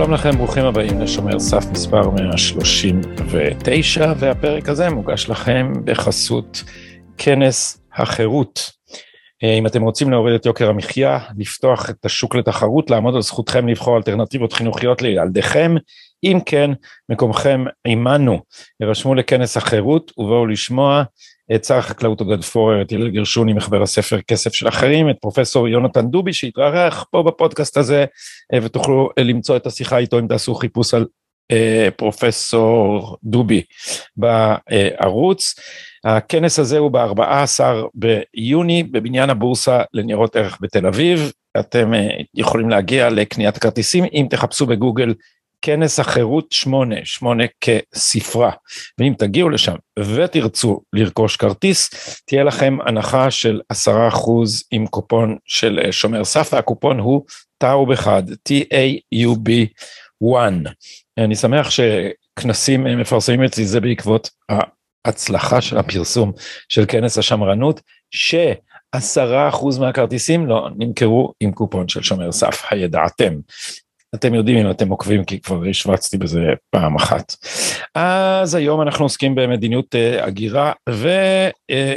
שלום לכם, ברוכים הבאים לשומר סף מספר 139, והפרק הזה מוגש לכם בחסות כנס החירות. אה, אם אתם רוצים להוריד את יוקר המחיה, לפתוח את השוק לתחרות, לעמוד על זכותכם לבחור אלטרנטיבות חינוכיות לילדיכם, אם כן, מקומכם עמנו, ירשמו לכנס החירות ובואו לשמוע את שר החקלאות עודד פורר, את הלל גרשוני מחבר הספר כסף של אחרים, את פרופסור יונתן דובי שהתארח פה בפודקאסט הזה, אה, ותוכלו למצוא את השיחה איתו אם תעשו חיפוש על אה, פרופסור דובי בערוץ. הכנס הזה הוא ב-14 ביוני בבניין הבורסה לניירות ערך בתל אביב. אתם אה, יכולים להגיע לקניית כרטיסים אם תחפשו בגוגל כנס החירות 8, 8 כספרה. ואם תגיעו לשם ותרצו לרכוש כרטיס, תהיה לכם הנחה של 10% עם קופון של אה, שומר סף, והקופון הוא טאוב 1, T-A-U-B 1. אני שמח שכנסים אה, מפרסמים אצלי זה בעקבות ההצלחה של הפרסום של כנס השמרנות, שעשרה אחוז מהכרטיסים לא נמכרו עם קופון של שומר סף, הידעתם. אתם יודעים אם אתם עוקבים כי כבר השווצתי בזה פעם אחת. אז היום אנחנו עוסקים במדיניות uh, הגירה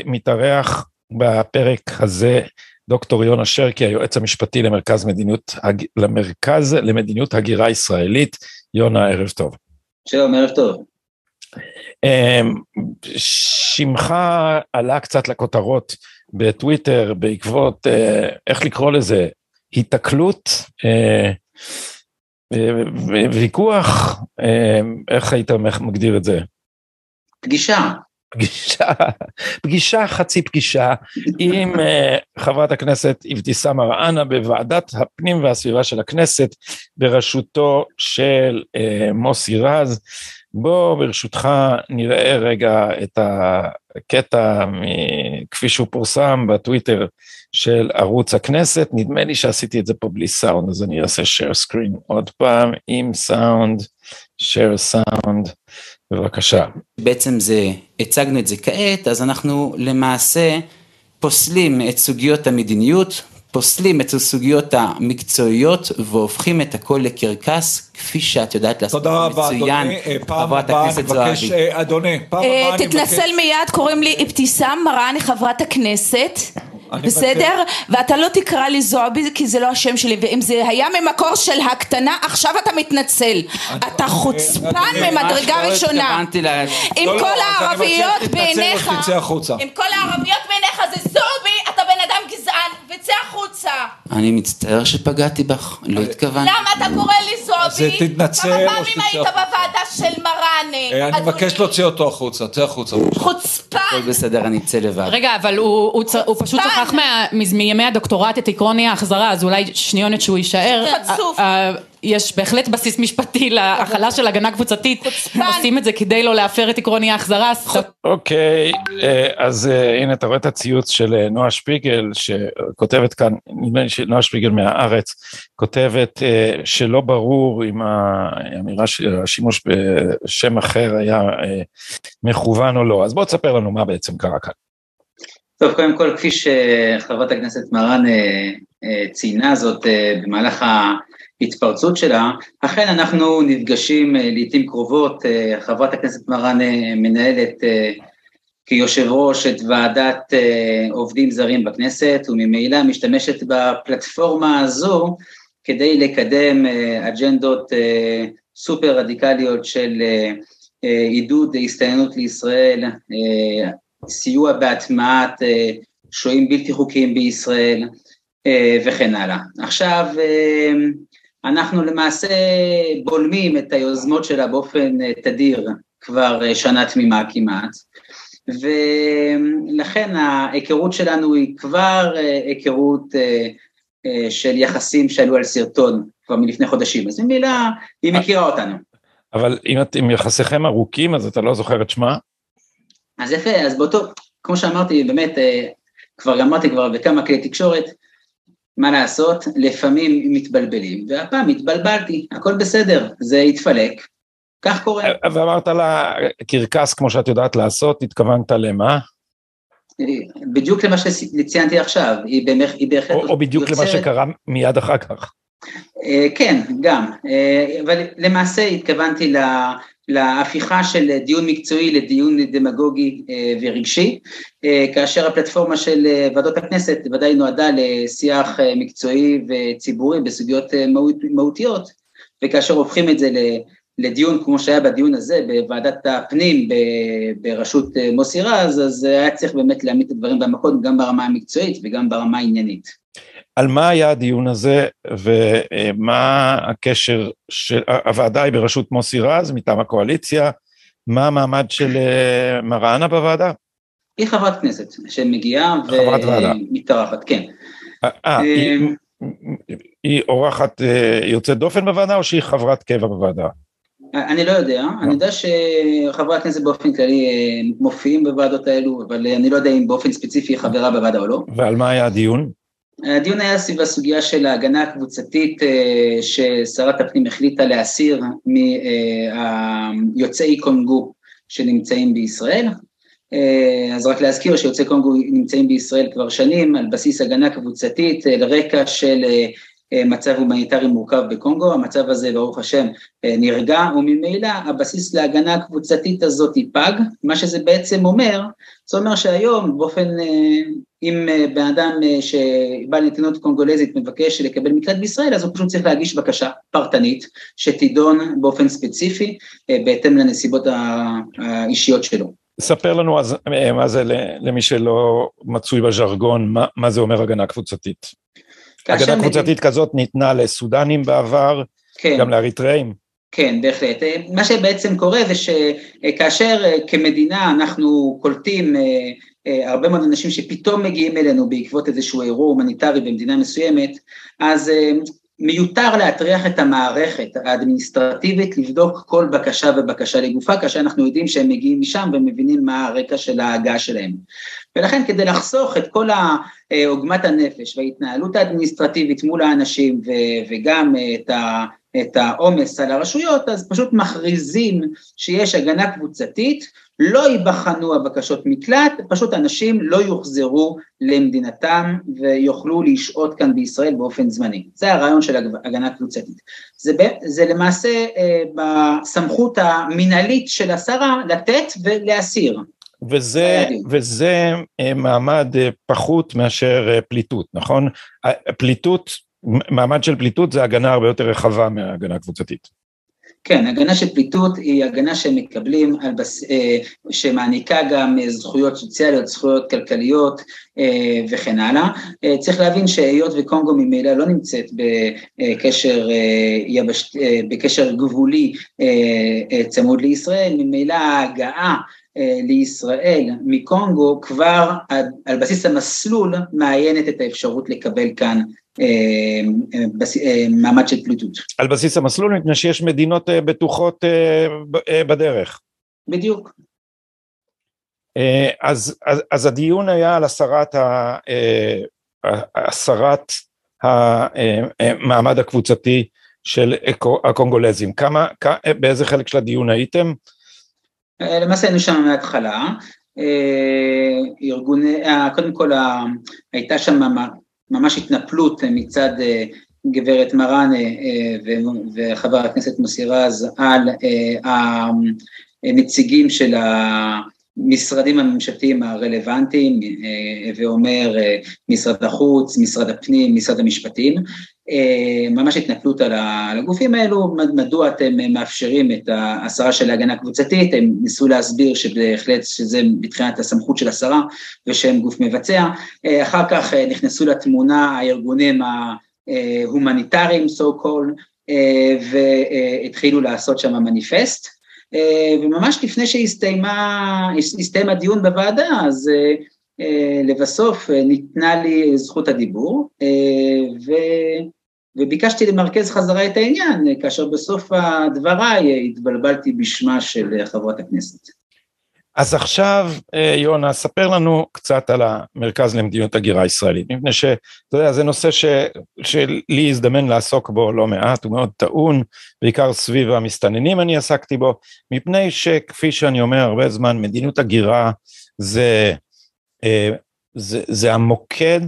ומתארח בפרק הזה דוקטור יונה שרקי היועץ המשפטי למרכז מדיניות, למרכז למדיניות הגירה ישראלית. יונה ערב טוב. שלום ערב טוב. אמ, שמך עלה קצת לכותרות בטוויטר בעקבות, אה, איך לקרוא לזה, היתקלות, אה, ויכוח, אה, איך היית מגדיר את זה? פגישה. פגישה, פגישה חצי פגישה עם חברת הכנסת אבתיסאם מראענה בוועדת הפנים והסביבה של הכנסת בראשותו של מוסי רז. בוא ברשותך נראה רגע את הקטע כפי שהוא פורסם בטוויטר של ערוץ הכנסת, נדמה לי שעשיתי את זה פה בלי סאונד, אז אני אעשה share screen עוד פעם עם סאונד, share סאונד, בבקשה. בעצם זה, הצגנו את זה כעת, אז אנחנו למעשה פוסלים את סוגיות המדיניות, פוסלים את הסוגיות המקצועיות והופכים את הכל לקרקס, כפי שאת יודעת לעשות מצוין, אה, חברת הכנסת זועבי. אה, אדוני, פעם אה, הבאה אני מבקש... תתנצל מיד, קוראים לי אבתיסאם מראענה חברת הכנסת. בסדר? ואתה לא תקרא לי זועבי כי זה לא השם שלי ואם זה היה ממקור של הקטנה עכשיו אתה מתנצל אתה חוצפן ממדרגה ראשונה עם לא, לא, כל הערביות בעיניך עם כל הערביות בעיניך זה זועבי וצא החוצה אני מצטער שפגעתי בך לא התכוונתי למה אתה קורא לי זועבי? אז תתנצל כמה פעמים היית בוועדה של מראענה? אה, אני מבקש להוציא אותו החוצה צא החוצה חוצפן הכל בסדר אני אצא לבד רגע אבל הוא פשוט שכח מימי הדוקטורט את עקרון ההחזרה, אז אולי שניונת שהוא יישאר. חצוף. יש בהחלט בסיס משפטי להכלה של הגנה קבוצתית, עושים את זה כדי לא להפר את עקרון ההחזרה. אוקיי, אה, אז אה, הנה אתה רואה את הציוץ של אה, נועה שפיגל שכותבת כאן, נדמה לי שנועה שפיגל מהארץ, כותבת שלא ברור אם האמירה של השימוש בשם אחר היה מכוון או לא, אז בוא תספר לנו מה בעצם קרה כאן. טוב, קודם כל, כפי שחברת הכנסת מרן אה, אה, ציינה זאת אה, במהלך ההתפרצות שלה, אכן אנחנו נפגשים לעיתים קרובות, חברת הכנסת מרן מנהלת כיושב ראש את ועדת עובדים זרים בכנסת, וממילא משתמשת בפלטפורמה הזו כדי לקדם אג'נדות סופר רדיקליות של עידוד הסתננות לישראל, סיוע בהטמעת אה, שוהים בלתי חוקיים בישראל אה, וכן הלאה. עכשיו, אה, אנחנו למעשה בולמים את היוזמות שלה באופן תדיר כבר שנה תמימה כמעט, ולכן ההיכרות שלנו היא כבר היכרות של יחסים שעלו על סרטון כבר מלפני חודשים, אז ממילא היא מכירה אותנו. אבל אם אתם יחסיכם ארוכים אז אתה לא זוכר את שמה? אז יפה, אז באותו, כמו שאמרתי, באמת, אה, כבר אמרתי כבר בכמה כלי תקשורת, מה לעשות, לפעמים מתבלבלים, והפעם התבלבלתי, הכל בסדר, זה התפלק, כך קורה. ואמרת לה, קרקס כמו שאת יודעת לעשות, התכוונת למה? בדיוק למה שציינתי עכשיו, היא, במח, היא בהחלט... או, או בדיוק יוצרת... למה שקרה מיד אחר כך. אה, כן, גם, אה, אבל למעשה התכוונתי לה, להפיכה של דיון מקצועי לדיון דמגוגי אה, ורגשי, כאשר הפלטפורמה של ועדות הכנסת ודאי נועדה לשיח מקצועי וציבורי בסוגיות מהותיות, וכאשר הופכים את זה לדיון כמו שהיה בדיון הזה בוועדת הפנים בראשות מוסי רז, אז היה צריך באמת להעמיד את הדברים במקום גם ברמה המקצועית וגם ברמה העניינית. על מה היה הדיון הזה ומה הקשר של, הוועדה היא בראשות מוסי רז מטעם הקואליציה, מה המעמד של אה, מראענה בוועדה? היא חברת כנסת שמגיעה ומתארחת, כן. אה, אה היא, היא אורחת יוצאת דופן בוועדה או שהיא חברת קבע בוועדה? אני לא יודע. אני יודע שחברי הכנסת באופן כללי מופיעים בוועדות האלו, אבל אני לא יודע אם באופן ספציפי היא חברה בוועדה או לא. ועל מה היה הדיון? הדיון היה סביב הסוגיה של ההגנה הקבוצתית אה, ששרת הפנים החליטה להסיר מיוצאי קונגו שנמצאים בישראל. אה, אז רק להזכיר שיוצאי קונגו נמצאים בישראל כבר שנים על בסיס הגנה קבוצתית על רקע של אה, מצב הומניטרי מורכב בקונגו, המצב הזה ברוך השם נרגע וממילא הבסיס להגנה הקבוצתית הזאת פג, מה שזה בעצם אומר, זה אומר שהיום באופן אם אה, בן אדם אה, שבעל נתינות קונגולזית מבקש לקבל מקלט בישראל, אז הוא פשוט צריך להגיש בקשה פרטנית, שתידון באופן ספציפי, אה, בהתאם לנסיבות האישיות שלו. ספר לנו אז מה זה למי שלא מצוי בז'רגון, מה, מה זה אומר הגנה קבוצתית. הגנה קבוצתית. כזאת ניתנה לסודנים בעבר, כן. גם לאריתראים. כן, בהחלט. מה שבעצם קורה זה שכאשר כמדינה אנחנו קולטים אה, הרבה מאוד אנשים שפתאום מגיעים אלינו בעקבות איזשהו אירוע הומניטרי במדינה מסוימת, אז אה, מיותר להטריח את המערכת האדמיניסטרטיבית לבדוק כל בקשה ובקשה לגופה, כאשר אנחנו יודעים שהם מגיעים משם ומבינים מה הרקע של ההגעה שלהם. ולכן כדי לחסוך את כל עוגמת הנפש וההתנהלות האדמיניסטרטיבית מול האנשים וגם את ה... את העומס על הרשויות, אז פשוט מכריזים שיש הגנה קבוצתית, לא ייבחנו הבקשות מקלט, פשוט אנשים לא יוחזרו למדינתם ויוכלו לשהות כאן בישראל באופן זמני. זה הרעיון של הגנה קבוצתית. זה, זה למעשה אה, בסמכות המינהלית של השרה לתת ולהסיר. וזה, וזה אה, מעמד אה, פחות מאשר פליטות, נכון? פליטות, מעמד של פליטות זה הגנה הרבה יותר רחבה מהגנה קבוצתית. כן, הגנה של פליטות היא הגנה שהם מקבלים, על בס... אה, שמעניקה גם זכויות סוציאליות, זכויות כלכליות אה, וכן הלאה. אה, צריך להבין שהיות וקונגו ממילא לא נמצאת בקשר, יבש... בקשר גבולי צמוד לישראל, ממילא ההגעה לישראל מקונגו כבר על בסיס המסלול מעיינת את האפשרות לקבל כאן אה, אה, מעמד של פליטות. על בסיס המסלול מפני שיש מדינות אה, בטוחות בדרך. בדיוק. אז, אז, אז הדיון היה על הסרת, ה, הסרת המעמד הקבוצתי של הקונגולזים. כמה, באיזה חלק של הדיון הייתם? למעשה היינו שם מההתחלה. ארגוני, קודם כל הייתה שם ממש התנפלות מצד אה, גברת מראנה אה, וחבר הכנסת מוסי רז על אה, הנציגים של המשרדים הממשלתיים הרלוונטיים, ואומר משרד החוץ, משרד הפנים, משרד המשפטים, ממש התנפלות על הגופים האלו, מדוע אתם מאפשרים את ההסרה של ההגנה הקבוצתית, הם ניסו להסביר שבהחלט שזה מבחינת הסמכות של השרה ושהם גוף מבצע, אחר כך נכנסו לתמונה הארגונים ההומניטריים, so called, והתחילו לעשות שם מניפסט, וממש לפני שהסתיים הדיון בוועדה, אז אה, לבסוף אה, ניתנה לי זכות הדיבור אה, ו... וביקשתי למרכז חזרה את העניין, כאשר בסוף דבריי התבלבלתי בשמה של חברת הכנסת. אז עכשיו, יונה, ספר לנו קצת על המרכז למדיניות הגירה ישראלית, מפני שאתה יודע, זה נושא ש, שלי הזדמן לעסוק בו לא מעט, הוא מאוד טעון, בעיקר סביב המסתננים אני עסקתי בו, מפני שכפי שאני אומר הרבה זמן, מדיניות הגירה זה אה, זה, זה המוקד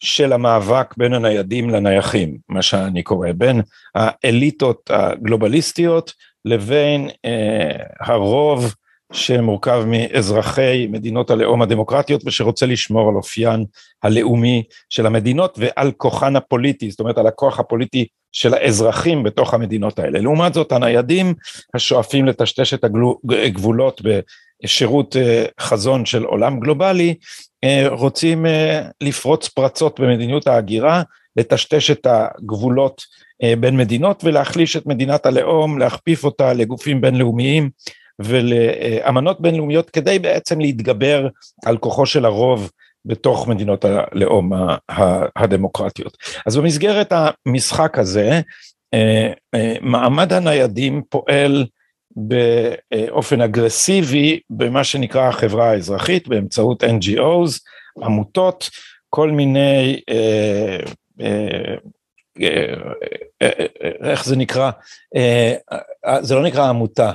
של המאבק בין הניידים לנייחים, מה שאני קורא, בין האליטות הגלובליסטיות לבין אה, הרוב שמורכב מאזרחי מדינות הלאום הדמוקרטיות ושרוצה לשמור על אופיין הלאומי של המדינות ועל כוחן הפוליטי, זאת אומרת על הכוח הפוליטי של האזרחים בתוך המדינות האלה. לעומת זאת הניידים השואפים לטשטש את הגבולות בשירות אה, חזון של עולם גלובלי, אה, רוצים אה, לפרוץ פרצות במדיניות ההגירה, לטשטש את הגבולות בין מדינות ולהחליש את מדינת הלאום, להכפיף אותה לגופים בינלאומיים ולאמנות בינלאומיות כדי בעצם להתגבר על כוחו של הרוב בתוך מדינות הלאום הדמוקרטיות. אז במסגרת המשחק הזה, מעמד הניידים פועל באופן אגרסיבי במה שנקרא החברה האזרחית באמצעות NGOs, עמותות, כל מיני, אה, איך זה נקרא, זה לא נקרא עמותה,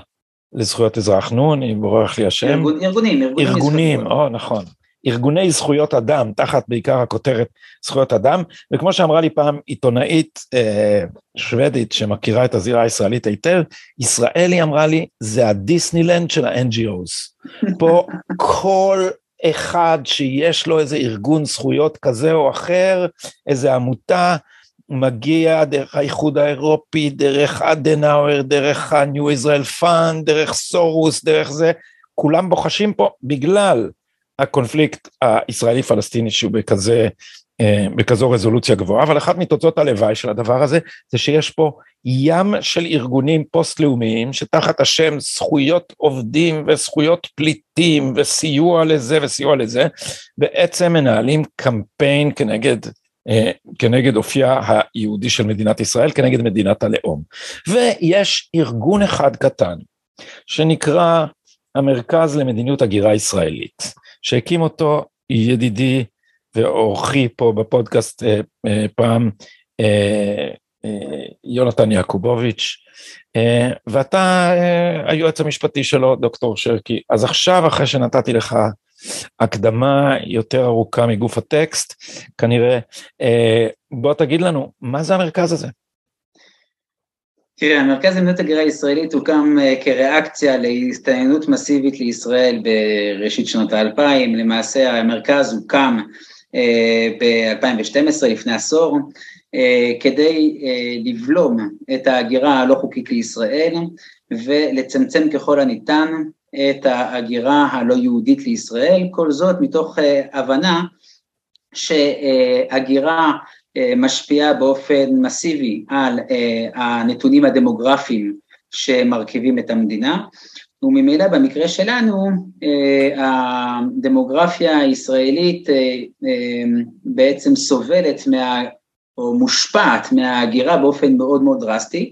לזכויות אזרח, נו, אני בורח לי השם. ארגונים, ארגונים. ארגונים, או נכון. ארגוני זכויות אדם, תחת בעיקר הכותרת זכויות אדם, וכמו שאמרה לי פעם עיתונאית אה, שוודית שמכירה את הזירה הישראלית היטב, ישראלי אמרה לי, זה הדיסנילנד של ה-NGOs. פה כל אחד שיש לו איזה ארגון זכויות כזה או אחר, איזה עמותה, מגיע דרך האיחוד האירופי, דרך אדנאואר, דרך ה-New Israel Fund, דרך סורוס, דרך זה, כולם בוחשים פה בגלל הקונפליקט הישראלי-פלסטיני שהוא בכזה, אה, בכזו רזולוציה גבוהה, אבל אחת מתוצאות הלוואי של הדבר הזה, זה שיש פה ים של ארגונים פוסט-לאומיים שתחת השם זכויות עובדים וזכויות פליטים וסיוע לזה וסיוע לזה, בעצם מנהלים קמפיין כנגד אה, כנגד אופייה היהודי של מדינת ישראל, כנגד מדינת הלאום. ויש ארגון אחד קטן, שנקרא המרכז למדיניות הגירה ישראלית, שהקים אותו ידידי ואורחי פה בפודקאסט אה, אה, פעם, יונתן יעקובוביץ', ואתה היועץ המשפטי שלו, דוקטור שרקי. אז עכשיו, אחרי שנתתי לך הקדמה יותר ארוכה מגוף הטקסט, כנראה. אה, בוא תגיד לנו, מה זה המרכז הזה? תראה, המרכז למדינות הגירה הישראלית הוקם אה, כריאקציה להסתננות מסיבית לישראל בראשית שנות האלפיים, למעשה המרכז הוקם אה, ב-2012, לפני עשור, כדי לבלום את ההגירה הלא חוקית לישראל ולצמצם ככל הניתן את ההגירה הלא יהודית לישראל, כל זאת מתוך אה, הבנה שהגירה אה, משפיעה באופן מסיבי על אה, הנתונים הדמוגרפיים שמרכיבים את המדינה, וממילא במקרה שלנו הדמוגרפיה הישראלית בעצם סובלת מה, או מושפעת מההגירה באופן מאוד מאוד דרסטי,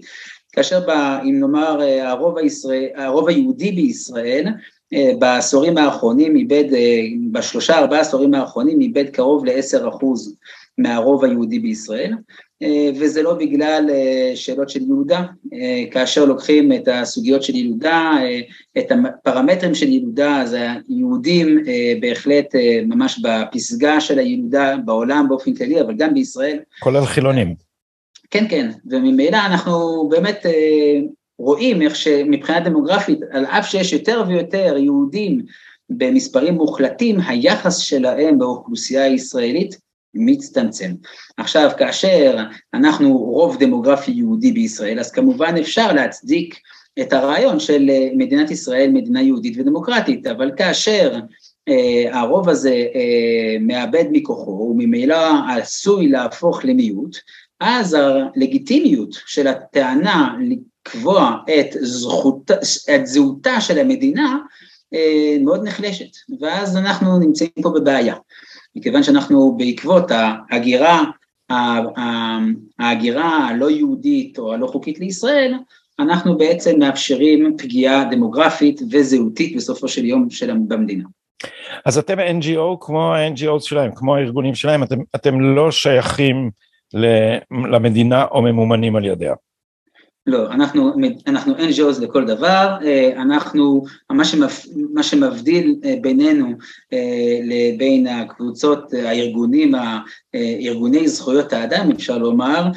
כאשר ב, אם נאמר אה, הרוב, הישראל, הרוב היהודי בישראל אה, בעשורים האחרונים איבד, אה, בשלושה ארבעה עשורים האחרונים איבד קרוב לעשר אחוז מהרוב היהודי בישראל, וזה לא בגלל שאלות של ילודה, כאשר לוקחים את הסוגיות של ילודה, את הפרמטרים של ילודה, אז היהודים בהחלט ממש בפסגה של הילודה בעולם באופן כללי, אבל גם בישראל. כולל חילונים. כן, כן, וממילא אנחנו באמת אה, רואים איך שמבחינה דמוגרפית, על אף שיש יותר ויותר יהודים במספרים מוחלטים, היחס שלהם באוכלוסייה הישראלית מצטמצם. עכשיו, כאשר אנחנו רוב דמוגרפי יהודי בישראל, אז כמובן אפשר להצדיק את הרעיון של אה, מדינת ישראל מדינה יהודית ודמוקרטית, אבל כאשר אה, הרוב הזה אה, מאבד מכוחו וממילא עשוי להפוך למיעוט, אז הלגיטימיות של הטענה לקבוע את, זכות, את זהותה של המדינה אה, מאוד נחלשת, ואז אנחנו נמצאים פה בבעיה, מכיוון שאנחנו בעקבות ההגירה, ההגירה הלא יהודית או הלא חוקית לישראל, אנחנו בעצם מאפשרים פגיעה דמוגרפית וזהותית בסופו של יום של, במדינה. אז אתם NGO כמו ה-NGO שלהם, כמו הארגונים שלהם, אתם, אתם לא שייכים למדינה או ממומנים על ידיה. לא, אנחנו, אנחנו NGOs לכל דבר, אה, אנחנו, מה, שמפ, מה שמבדיל אה, בינינו אה, לבין הקבוצות, הארגונים, ארגוני זכויות האדם אפשר לומר,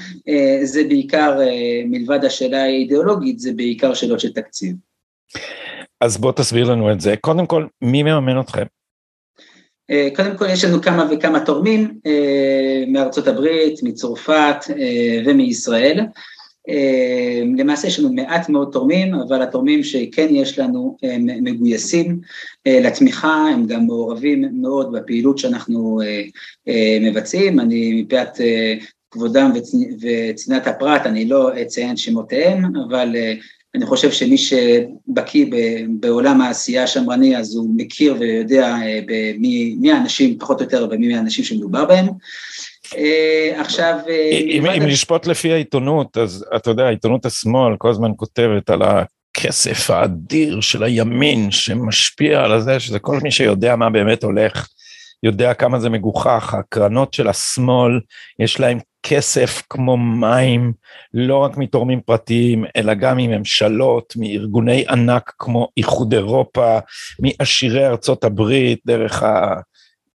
זה בעיקר, מלבד השאלה האידיאולוגית, זה בעיקר שאלות של תקציב. אז בוא תסביר לנו את זה. קודם כל, מי מממן אתכם? קודם כל יש לנו כמה וכמה תורמים מארצות הברית, מצרפת ומישראל. אמ, למעשה יש לנו מעט מאוד תורמים, אבל התורמים שכן יש לנו הם מגויסים אה, לתמיכה, הם גם מעורבים מאוד בפעילות שאנחנו אה, אה, מבצעים, אני מפאת כבודם וצנעת הפרט, אני לא אציין שמותיהם, אבל אני חושב שמי שבקיא בעולם העשייה השמרני אז הוא מכיר ויודע מי, מי האנשים פחות או יותר ומי האנשים שמדובר בהם. אה, עכשיו... אה, אם, אם לשפוט לפי העיתונות, אז אתה יודע, עיתונות השמאל כל הזמן כותבת על הכסף האדיר של הימין שמשפיע על זה, שזה כל מי שיודע מה באמת הולך, יודע כמה זה מגוחך, הקרנות של השמאל, יש להם כסף כמו מים, לא רק מתורמים פרטיים, אלא גם מממשלות, מארגוני ענק כמו איחוד אירופה, מעשירי ארצות הברית, דרך ה...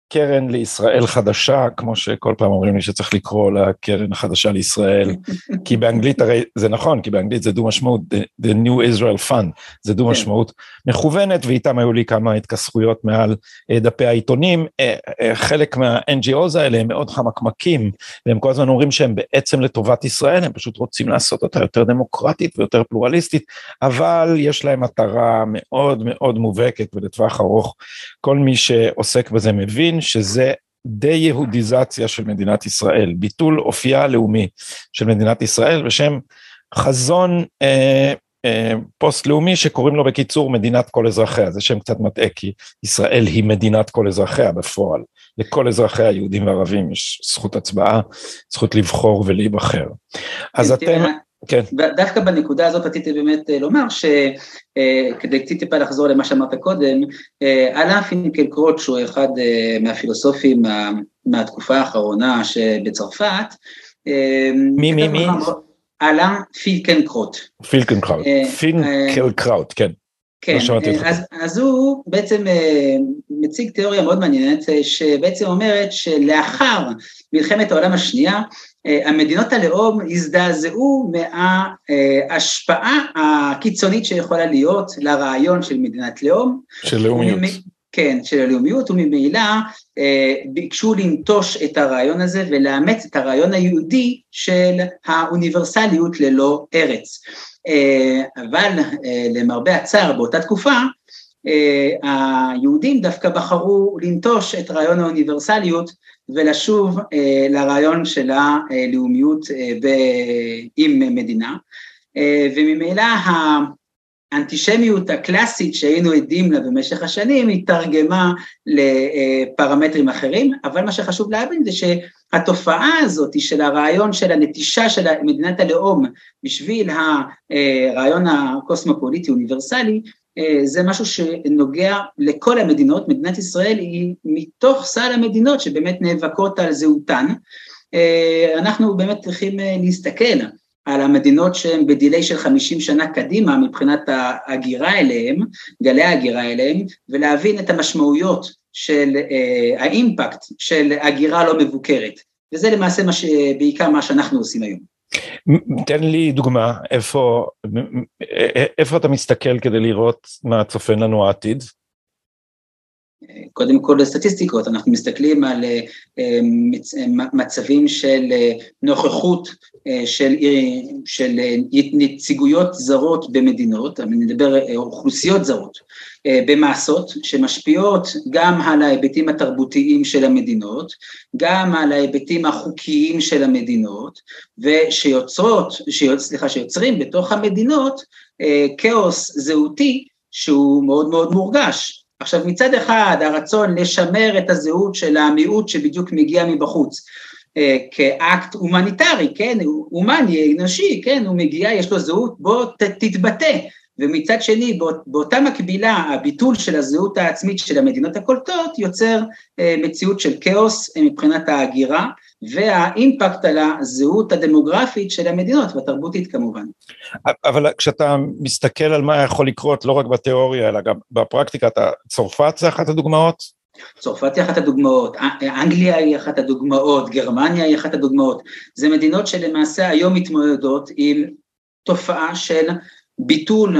קרן לישראל חדשה, כמו שכל פעם אומרים לי שצריך לקרוא לקרן החדשה לישראל, כי באנגלית הרי זה נכון, כי באנגלית זה דו משמעות, the, the New Israel Fund, זה דו. משמעות מכוונת, ואיתם היו לי כמה התכסחויות מעל אה, דפי העיתונים. אה, אה, חלק מה-NGOs האלה הם מאוד חמקמקים, והם כל הזמן אומרים שהם בעצם לטובת ישראל, הם פשוט רוצים לעשות אותה יותר דמוקרטית ויותר פלורליסטית, אבל יש להם מטרה מאוד מאוד מובהקת ולטווח ארוך. כל מי שעוסק בזה מבין שזה דה-יהודיזציה של מדינת ישראל, ביטול אופייה הלאומי של מדינת ישראל בשם חזון אה, אה, פוסט-לאומי שקוראים לו בקיצור מדינת כל אזרחיה, זה שם קצת מטעה כי ישראל היא מדינת כל אזרחיה בפועל, לכל אזרחיה יהודים וערבים יש זכות הצבעה, זכות לבחור ולהיבחר. אז אתם... כן. דווקא בנקודה הזאת רציתי באמת אה, לומר שכדי אה, טיפה לחזור למה שאמרת קודם, אה, אלאן פינקלקרוט שהוא אחד מהפילוסופים מהתקופה האחרונה שבצרפת, מי מי מי? אלאן פילקנקרוט. פילקנקרוט, פינקלקראוט, כן. כן, לא אז, אז הוא בעצם מציג תיאוריה מאוד מעניינת שבעצם אומרת שלאחר מלחמת העולם השנייה אה, המדינות הלאום הזדעזעו מההשפעה הקיצונית שיכולה להיות לרעיון של מדינת לאום. של לאומיות. כן, של הלאומיות, וממילא אה, ביקשו לנטוש את הרעיון הזה ולאמץ את הרעיון היהודי של האוניברסליות ללא ארץ. אה, אבל למרבה הצער באותה תקופה, היהודים דווקא בחרו לנטוש את רעיון האוניברסליות ולשוב אה, לרעיון של הלאומיות אה, עם מדינה, אה, וממילא האנטישמיות הקלאסית שהיינו עדים לה במשך השנים התרגמה לפרמטרים אחרים, אבל מה שחשוב להבין זה שהתופעה הזאת של הרעיון של הנטישה של מדינת הלאום בשביל הרעיון הקוסמופוליטי אוניברסלי אה, זה משהו שנוגע לכל המדינות, מדינת ישראל היא מתוך סל המדינות שבאמת נאבקות על זהותן. אה, אנחנו באמת צריכים אה, להסתכל על המדינות שהן בדיליי של 50 שנה קדימה מבחינת ההגירה אליהם, גלי ההגירה אליהם, ולהבין את המשמעויות של האימפקט של הגירה לא מבוקרת. וזה למעשה מה ש... בעיקר מה שאנחנו עושים היום. תן לי דוגמה, איפה, איפה אתה מסתכל כדי לראות מה צופן לנו העתיד? קודם כל סטטיסטיקות, אנחנו מסתכלים על אה, אה, מצבים של אה, נוכחות של, של נציגויות זרות במדינות, אני מדבר אוכלוסיות זרות, במסות שמשפיעות גם על ההיבטים התרבותיים של המדינות, גם על ההיבטים החוקיים של המדינות, ושיוצרות, סליחה, שיוצרים בתוך המדינות כאוס זהותי שהוא מאוד מאוד מורגש. עכשיו מצד אחד הרצון לשמר את הזהות של המיעוט שבדיוק מגיע מבחוץ אה, כאקט הומניטרי, כן, הומני, אנושי, כן, הוא מגיע, יש לו זהות, בוא ת, תתבטא, ומצד שני באותה מקבילה הביטול של הזהות העצמית של המדינות הקולטות יוצר אה, מציאות של כאוס אה, מבחינת ההגירה והאימפקט על הזהות הדמוגרפית של המדינות והתרבותית כמובן. אבל כשאתה מסתכל על מה יכול לקרות לא רק בתיאוריה אלא גם בפרקטיקה, אתה, צרפת זה אחת הדוגמאות? צרפת היא אחת הדוגמאות, אנגליה היא אחת הדוגמאות, גרמניה היא אחת הדוגמאות, זה מדינות שלמעשה היום מתמודדות עם תופעה של ביטול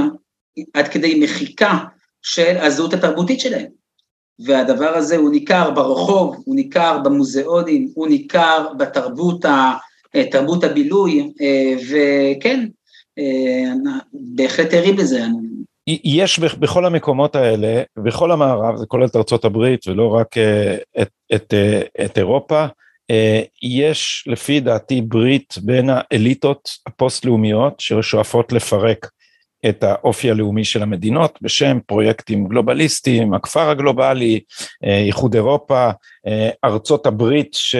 עד כדי מחיקה של הזהות התרבותית שלהם. והדבר הזה הוא ניכר ברחוב, הוא ניכר במוזיאונים, הוא ניכר בתרבות ה, תרבות הבילוי, וכן, בהחלט ערים לזה. יש בכל המקומות האלה, בכל המערב, זה כולל את ארצות הברית ולא רק את, את, את אירופה, יש לפי דעתי ברית בין האליטות הפוסט-לאומיות ששואפות לפרק את האופי הלאומי של המדינות בשם פרויקטים גלובליסטיים, הכפר הגלובלי, איחוד אירופה, ארצות הברית ש...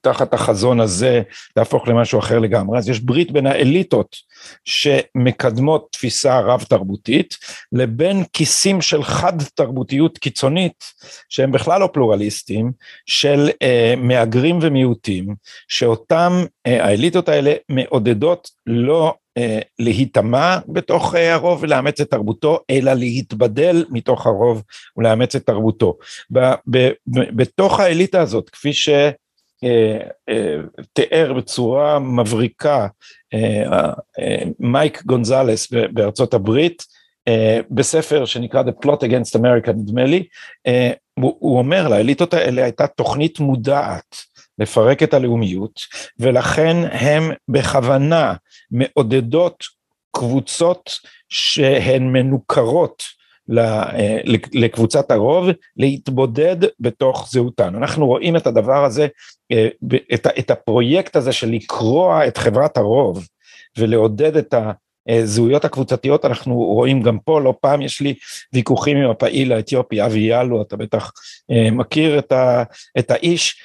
תחת החזון הזה תהפוך למשהו אחר לגמרי, אז יש ברית בין האליטות שמקדמות תפיסה רב תרבותית לבין כיסים של חד תרבותיות קיצונית שהם בכלל לא פלורליסטים של אה, מהגרים ומיעוטים שאותם אה, האליטות האלה מעודדות לא אה, להיטמע בתוך אה, הרוב ולאמץ את תרבותו, אלא להתבדל מתוך הרוב ולאמץ את תרבותו. ב, ב, ב, בתוך האליטה הזאת, כפי ש... תיאר בצורה מבריקה מייק גונזלס בארצות הברית בספר שנקרא The Plot Against America נדמה לי, הוא אומר לאליטות האלה הייתה תוכנית מודעת לפרק את הלאומיות ולכן הם בכוונה מעודדות קבוצות שהן מנוכרות אה, לקבוצת הרוב להתבודד בתוך זהותן. אנחנו רואים את הדבר הזה, אה, את הפרויקט הזה של לקרוע את חברת הרוב ולעודד את הזהויות הקבוצתיות, אנחנו רואים גם פה, לא פעם יש לי ויכוחים עם הפעיל האתיופי אבי יאלו, אתה בטח אה, מכיר את האיש,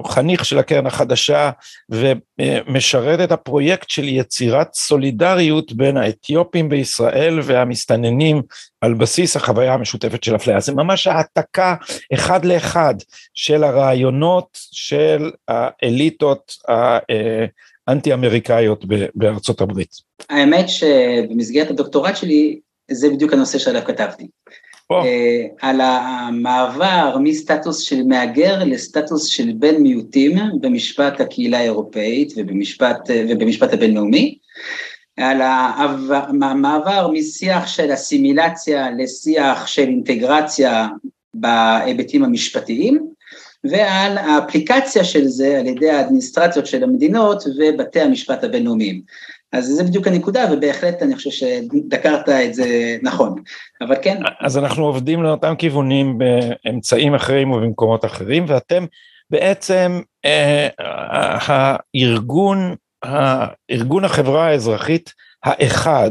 שחניך של הקרן החדשה ומשרת את הפרויקט של יצירת סולידריות בין האתיופים בישראל והמסתננים על בסיס החוויה המשותפת של אפליה. זה ממש העתקה אחד לאחד של הרעיונות של האליטות האנטי אמריקאיות בארצות הברית. האמת שבמסגרת הדוקטורט שלי זה בדיוק הנושא שעליו כתבתי. אה, על המעבר מסטטוס של מהגר לסטטוס של בן מיעוטים במשפט הקהילה האירופאית ובמשפט, ובמשפט הבינלאומי, על המעבר משיח של אסימילציה לשיח של אינטגרציה בהיבטים המשפטיים, ועל האפליקציה של זה על ידי האדמיניסטרציות של המדינות ובתי המשפט הבינלאומיים. אז זה בדיוק הנקודה, ובהחלט אני חושב שדקרת את זה נכון, אבל כן. אז אנחנו עובדים לאותם כיוונים באמצעים אחרים ובמקומות אחרים, ואתם בעצם אה, הארגון, הארגון החברה האזרחית האחד,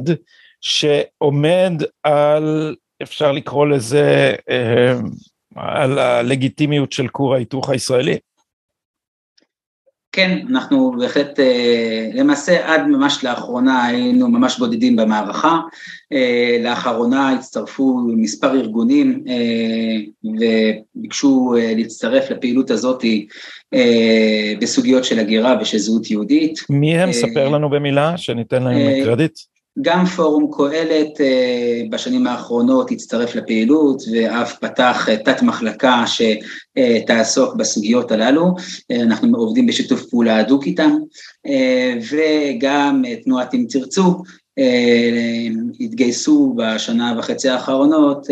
שעומד על, אפשר לקרוא לזה, אה, על הלגיטימיות של כור ההיתוך הישראלי. כן, אנחנו בהחלט, אה, למעשה עד ממש לאחרונה היינו ממש בודדים במערכה, אה, לאחרונה הצטרפו מספר ארגונים אה, וביקשו להצטרף לפעילות הזאת בסוגיות של הגירה ושל זהות יהודית. מי הם? ספר לנו במילה, שניתן להם קרדיט. גם פורום קהלת אה, בשנים האחרונות הצטרף לפעילות ואף פתח אה, תת מחלקה שתעסוק בסוגיות הללו, אה, אנחנו עובדים בשיתוף פעולה הדוק איתם. וגם תנועת אם תרצו התגייסו בשנה וחצי האחרונות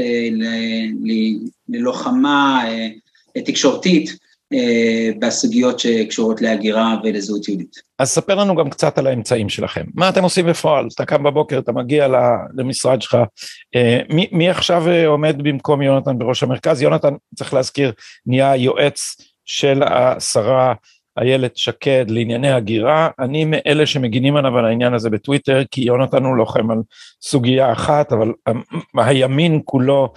ללוחמה תקשורתית בסוגיות שקשורות להגירה ולזהות יהודית. אז ספר לנו גם קצת על האמצעים שלכם. מה אתם עושים בפועל? אתה קם בבוקר, אתה מגיע למשרד שלך. אה, מי, מי עכשיו אה, עומד במקום יונתן בראש המרכז? יונתן, צריך להזכיר, נהיה יועץ של השרה איילת שקד לענייני הגירה. אני מאלה שמגינים עליו על העניין הזה בטוויטר, כי יונתן הוא לוחם על סוגיה אחת, אבל הימין כולו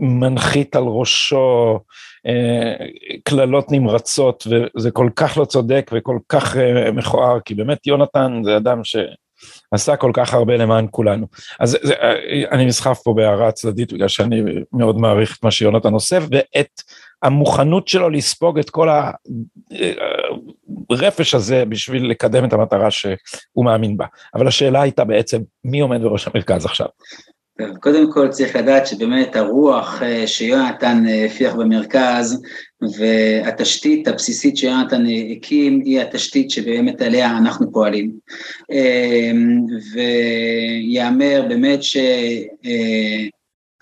מנחית על ראשו אה, קללות נמרצות וזה כל כך לא צודק וכל כך אה, מכוער כי באמת יונתן זה אדם ש... עשה כל כך הרבה למען כולנו. אז זה, אני נסחף פה בהערה צדדית בגלל שאני מאוד מעריך את מה שיונתן עושה ואת המוכנות שלו לספוג את כל הרפש הזה בשביל לקדם את המטרה שהוא מאמין בה. אבל השאלה הייתה בעצם מי עומד בראש המרכז עכשיו. קודם כל צריך לדעת שבאמת הרוח אה, שיונתן אה, הפיח במרכז והתשתית הבסיסית שיונתן אה, הקים היא התשתית שבאמת עליה אנחנו פועלים. ויאמר באמת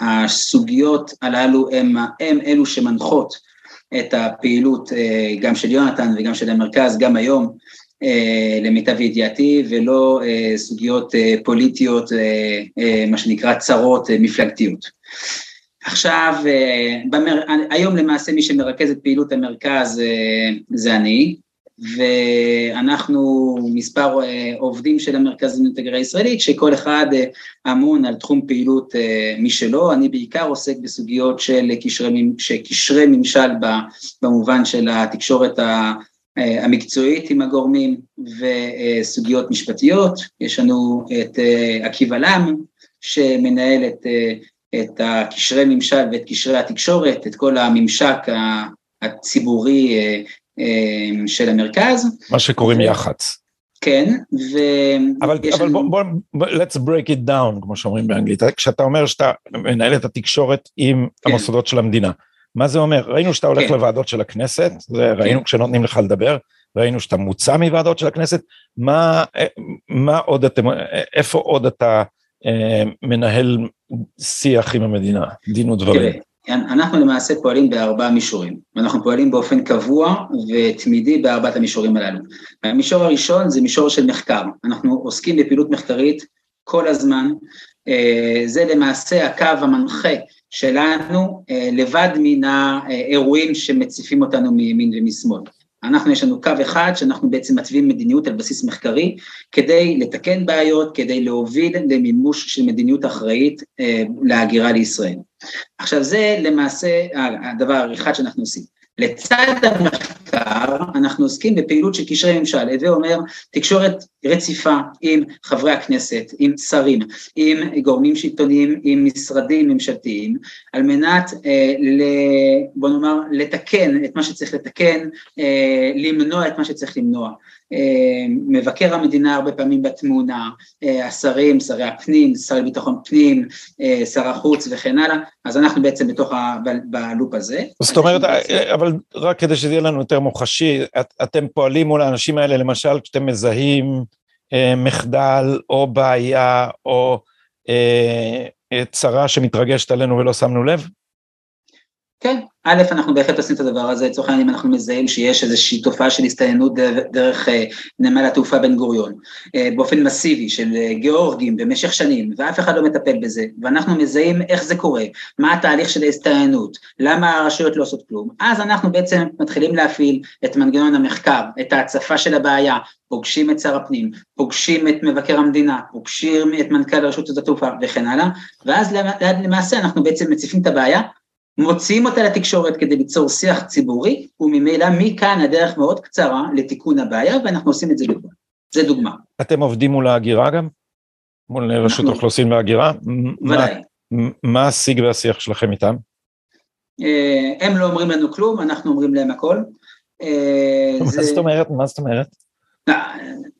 שהסוגיות הללו הם, הם אלו שמנחות את הפעילות גם של יונתן וגם של המרכז גם היום. אה, למיטב ידיעתי, ולא אה, סוגיות אה, פוליטיות, מה שנקרא צרות מפלגתיות. עכשיו, במר... היום למעשה מי שמרכז את פעילות המרכז זה אני, ואנחנו מספר עובדים של המרכז לאינטגריה הישראלית, שכל אחד אמון על תחום פעילות משלו, אני בעיקר עוסק בסוגיות של קשרי, קשרי ממשל במובן של התקשורת אה, המקצועית עם הגורמים וסוגיות משפטיות, יש לנו את אה, עקיבא לם שמנהל את, אה, את הקשרי ממשל ואת קשרי התקשורת, את כל הממשק הציבורי של המרכז. מה שקוראים. יח"צ. כן, ו... אבל, אבל לנו... בוא, בוא, let's break it down, כמו שאומרים באנגלית. כשאתה אומר שאתה מנהל את התקשורת עם כן. המוסדות של המדינה, מה זה אומר? ראינו שאתה הולך כן. לוועדות של הכנסת, זה ראינו כן. כשנותנים לך לדבר, ראינו שאתה מוצא מוועדות של הכנסת, מה, מה עוד אתם, איפה עוד אתה אה, מנהל שיח עם המדינה, דין ודברים? אנחנו למעשה פועלים בארבעה מישורים, אנחנו פועלים באופן קבוע ותמידי בארבעת המישורים הללו. המישור הראשון זה מישור של מחקר, אנחנו עוסקים בפעילות מחקרית כל הזמן, אה, זה למעשה הקו המנחה שלנו אה, לבד מן האירועים שמציפים אותנו מימין ומשמאל. אנחנו, יש לנו קו אחד שאנחנו בעצם מתווים מדיניות על בסיס מחקרי כדי לתקן בעיות, כדי להוביל למימוש של מדיניות אחראית אה, להגירה לישראל. עכשיו זה למעשה הדבר האחד שאנחנו עושים. לצד המחקר אנחנו עוסקים בפעילות של קשרי ממשל, הווה אומר תקשורת רציפה עם חברי הכנסת, עם שרים, עם גורמים שלטוניים, עם משרדים ממשלתיים, על מנת אה, ל, בוא נאמר לתקן את מה שצריך לתקן, אה, למנוע את מה שצריך למנוע. אה, מבקר המדינה הרבה פעמים בתמונה, אה, השרים, שרי הפנים, שר לביטחון פנים, אה, שר החוץ וכן הלאה, אז אנחנו בעצם בתוך ה... בלופ הזה. זאת אומרת, אבל רק כדי שזה יהיה לנו יותר מוחשי, את, אתם פועלים מול האנשים האלה, למשל כשאתם מזהים מחדל או בעיה או צרה שמתרגשת עלינו ולא שמנו לב? כן, א', אנחנו בהחלט עושים את הדבר הזה, לצורך העניין אם אנחנו מזהים שיש איזושהי תופעה של הסתיינות דרך, אה, נמל התעופה בן גוריון, אה, באופן מסיבי של אה, גיאורגים במשך שנים, ואף אחד לא מטפל בזה, ואנחנו מזהים איך זה קורה, מה התהליך של ההסתיינות, למה הרשויות לא עושות כלום, אז אנחנו בעצם מתחילים להפעיל את מנגנון המחקר, את ההצפה של הבעיה, פוגשים את שר הפנים, פוגשים את מבקר המדינה, פוגשים את מנכ"ל רשות התעופה וכן הלאה, ואז למעשה אנחנו בעצם מציפים את הבעיה מוציאים אותה לתקשורת כדי ליצור שיח ציבורי, וממילא מכאן הדרך מאוד קצרה לתיקון הבעיה, ואנחנו עושים את זה לבד. זה דוגמה. אתם עובדים מול ההגירה גם? מול רשות האוכלוסין וההגירה? ודאי. מה, מה השיג והשיח שלכם איתם? אה, הם לא אומרים לנו כלום, אנחנו אומרים להם הכל. אה, מה זאת אומרת? מה זאת אומרת?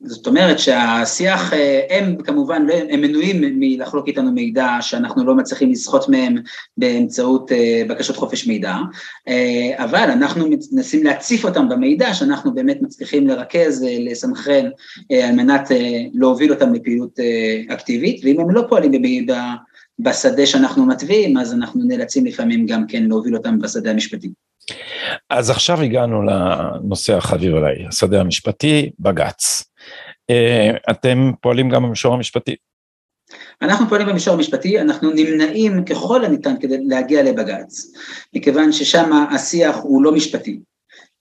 זאת אומרת שהשיח, אה, הם כמובן, לא, הם מנועים מלחלוק איתנו מידע שאנחנו לא מצליחים לסחוט מהם באמצעות אה, בקשות חופש מידע, אה, אבל אנחנו מנסים להציף אותם במידע שאנחנו באמת מצליחים לרכז, לסנכרן, על מנת להוביל אותם לפעילות אקטיבית, ואם הם לא פועלים בשדה שאנחנו מתווים, אז אנחנו נאלצים לפעמים גם כן להוביל אותם בשדה המשפטי. אז עכשיו הגענו לנושא החביב עליי, השדה המשפטי, בג"ץ. אה, אתם פועלים גם במישור המשפטי. אנחנו פועלים במישור המשפטי, אנחנו נמנעים ככל הניתן כדי להגיע לבג"ץ, מכיוון ששם השיח הוא לא משפטי.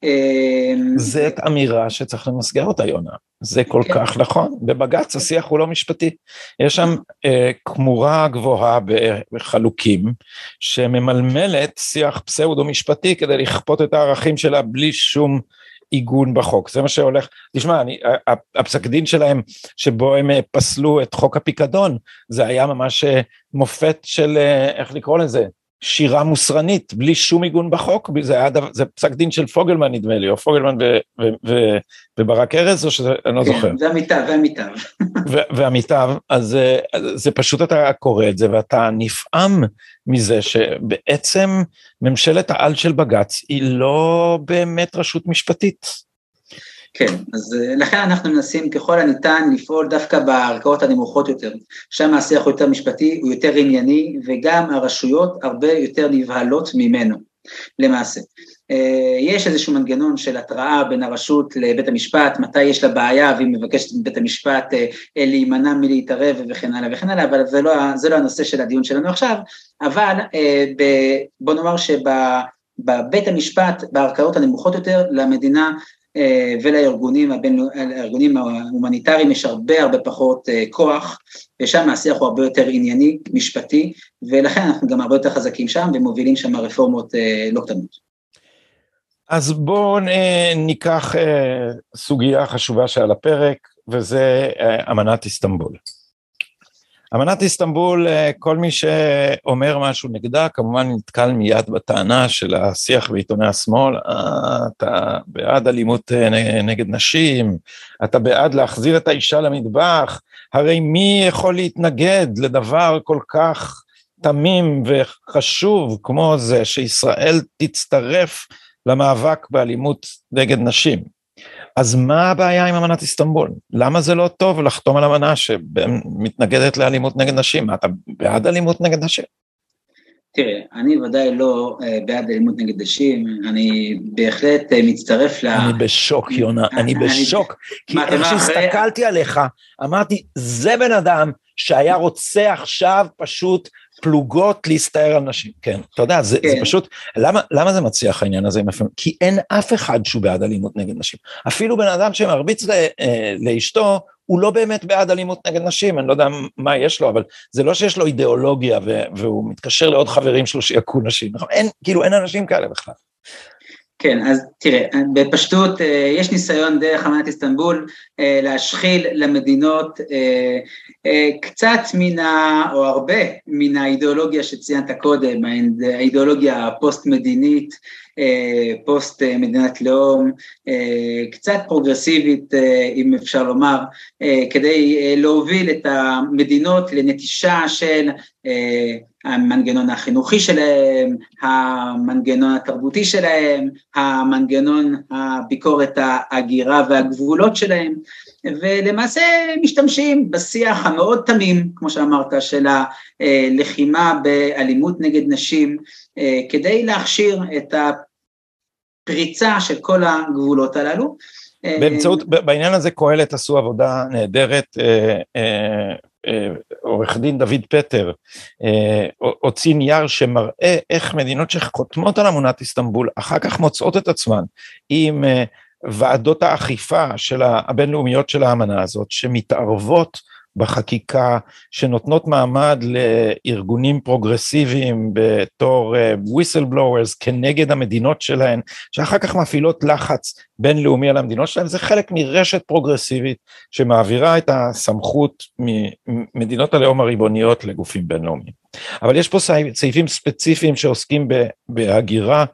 אמ, זאת אמירה שצריך למסגר אותה, יונה. זה כל כן. כך נכון. בבג"ץ השיח הוא לא משפטי. יש שם אה, כמורה גבוהה בחלוקים, שממלמלת שיח פסאודו משפטי כדי לכפות את הערכים שלה בלי שום עיגון בחוק, זה מה שהולך, תשמע, אני, הפסק דין שלהם שבו הם אה, פסלו את חוק הפיקדון, זה היה ממש אה, מופת של, אה, איך לקרוא לזה, שירה מוסרנית, בלי שום עיגון בחוק, זה היה דבר, זה פסק דין של פוגלמן נדמה לי, או פוגלמן ו, ו, ו, וברק ארז, או שזה, אני לא כן, זוכר. ועמיתיו, ועמיתיו. ועמיתיו, אז זה פשוט אתה קורא את זה ואתה נפעם מזה שבעצם ממשלת העל של בג"ץ היא לא באמת רשות משפטית. כן, אז אה, לכן אנחנו מנסים ככל הניתן לפעול דווקא בערכאות הנמוכות יותר, שם השיח הוא יותר משפטי, הוא יותר ענייני, וגם הרשויות הרבה יותר נבהלות ממנו, למעשה. אה, יש איזשהו מנגנון של התראה בין הרשות לבית המשפט, מתי יש לה בעיה והיא מבקשת מבית המשפט אה, להימנע מלהתערב וכן הלאה וכן הלאה, אבל זה לא, זה לא הנושא של הדיון שלנו עכשיו, אבל בוא נאמר שבבית המשפט, בערכאות הנמוכות יותר, למדינה ולארגונים הארגונים ההומניטריים יש הרבה הרבה פחות אה, כוח, ושם השיח הוא הרבה יותר ענייני, משפטי, ולכן אנחנו גם הרבה יותר חזקים שם ומובילים שם רפורמות אה, לא קטנות. אז בואו ניקח סוגיה חשובה שעל הפרק, וזה אמנת איסטנבול. אמנת איסטנבול, אה, כל מי שאומר משהו נגדה, כמובן נתקל מיד בטענה של השיח בעיתוני השמאל, אה, אתה בעד אלימות אה, נגד נשים, אתה בעד להחזיר את האישה למטבח, הרי מי יכול להתנגד לדבר כל כך תמים וחשוב כמו זה שישראל תצטרף למאבק באלימות נגד נשים? אז מה הבעיה עם אמנת איסטנבול? למה זה לא טוב לחתום על אמנה שמתנגדת לאלימות נגד נשים? אתה בעד אלימות נגד נשים? תראה, אני ודאי לא uh, בעד אלימות נגד נשים, אני בהחלט uh, מצטרף ל... אני בשוק, יונה, אני בשוק. כי איך שהסתכלתי עליך, אמרתי, זה בן אדם שהיה רוצה עכשיו פשוט פלוגות להסתער על נשים, כן, אתה יודע, זה, כן. זה פשוט, למה, למה זה מצליח העניין הזה עם הפעמים? כי אין אף אחד שהוא בעד אלימות נגד נשים. אפילו בן אדם שמרביץ ל, אה, לאשתו, הוא לא באמת בעד אלימות נגד נשים, אני לא יודע מה יש לו, אבל זה לא שיש לו אידיאולוגיה והוא מתקשר לעוד חברים שלו שיכו נשים, נכון? אין, כאילו אין אנשים כאלה בכלל. כן, אז תראה, בפשטות אה, יש ניסיון דרך אמנת איסטנבול אה, להשחיל למדינות אה, קצת מן ה... או הרבה מן האידיאולוגיה שציינת קודם, האידיאולוגיה הפוסט-מדינית, פוסט מדינת לאום, קצת פרוגרסיבית אם אפשר לומר, כדי להוביל את המדינות לנטישה של המנגנון החינוכי שלהם, המנגנון התרבותי שלהם, המנגנון הביקורת ההגירה והגבולות שלהם, ולמעשה משתמשים בשיח המאוד תמים, כמו שאמרת, של הלחימה באלימות נגד נשים, כדי להכשיר את הפריצה של כל הגבולות הללו. באמצעות, בעניין הזה קהלת עשו עבודה נהדרת, אה, עורך דין דוד פטר אה, הוציא נייר שמראה איך מדינות שחותמות על אמנת איסטנבול אחר כך מוצאות את עצמן עם אה, ועדות האכיפה של הבינלאומיות של האמנה הזאת שמתערבות בחקיקה שנותנות מעמד לארגונים פרוגרסיביים בתור uh, whistleblowers כנגד המדינות שלהן, שאחר כך מפעילות לחץ בינלאומי על המדינות שלהן, זה חלק מרשת פרוגרסיבית שמעבירה את הסמכות ממדינות הלאום הריבוניות לגופים בינלאומיים. אבל יש פה סעיפים ספציפיים שעוסקים בהגירה,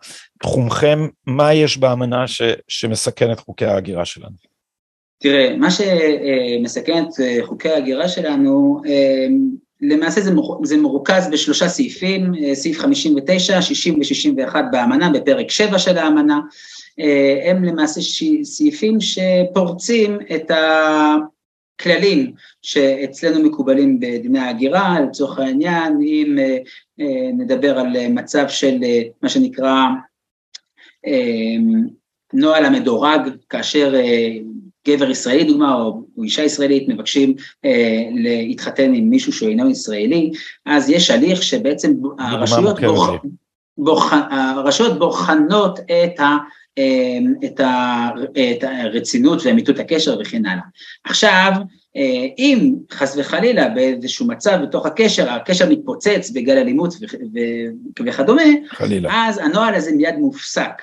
תחומכם, מה יש באמנה ש, שמסכן את חוקי ההגירה שלנו? תראה, מה שמסכן את אה, חוקי ההגירה שלנו, אה, למעשה זה, זה מרוכז בשלושה סעיפים, אה, סעיף 59, 60 ו-61 באמנה, בפרק 7 של האמנה, הם למעשה סעיפים שפורצים את הכללים שאצלנו מקובלים בדיני ההגירה, לצורך העניין, אם נדבר על מצב של מה שנקרא נוהל המדורג, כאשר גבר ישראלי דוגמה, או, או אישה ישראלית מבקשים אה, להתחתן עם מישהו שהוא אינו ישראלי, אז יש הליך שבעצם הרשויות, בוח, בוח, הרשויות בוחנות את, ה, אה, את, ה, את הרצינות ואמיתות הקשר וכן הלאה. עכשיו, אה, אם חס וחלילה באיזשהו מצב בתוך הקשר, הקשר מתפוצץ בגלל אלימות וכדומה, חלילה. אז הנוהל הזה מיד מופסק.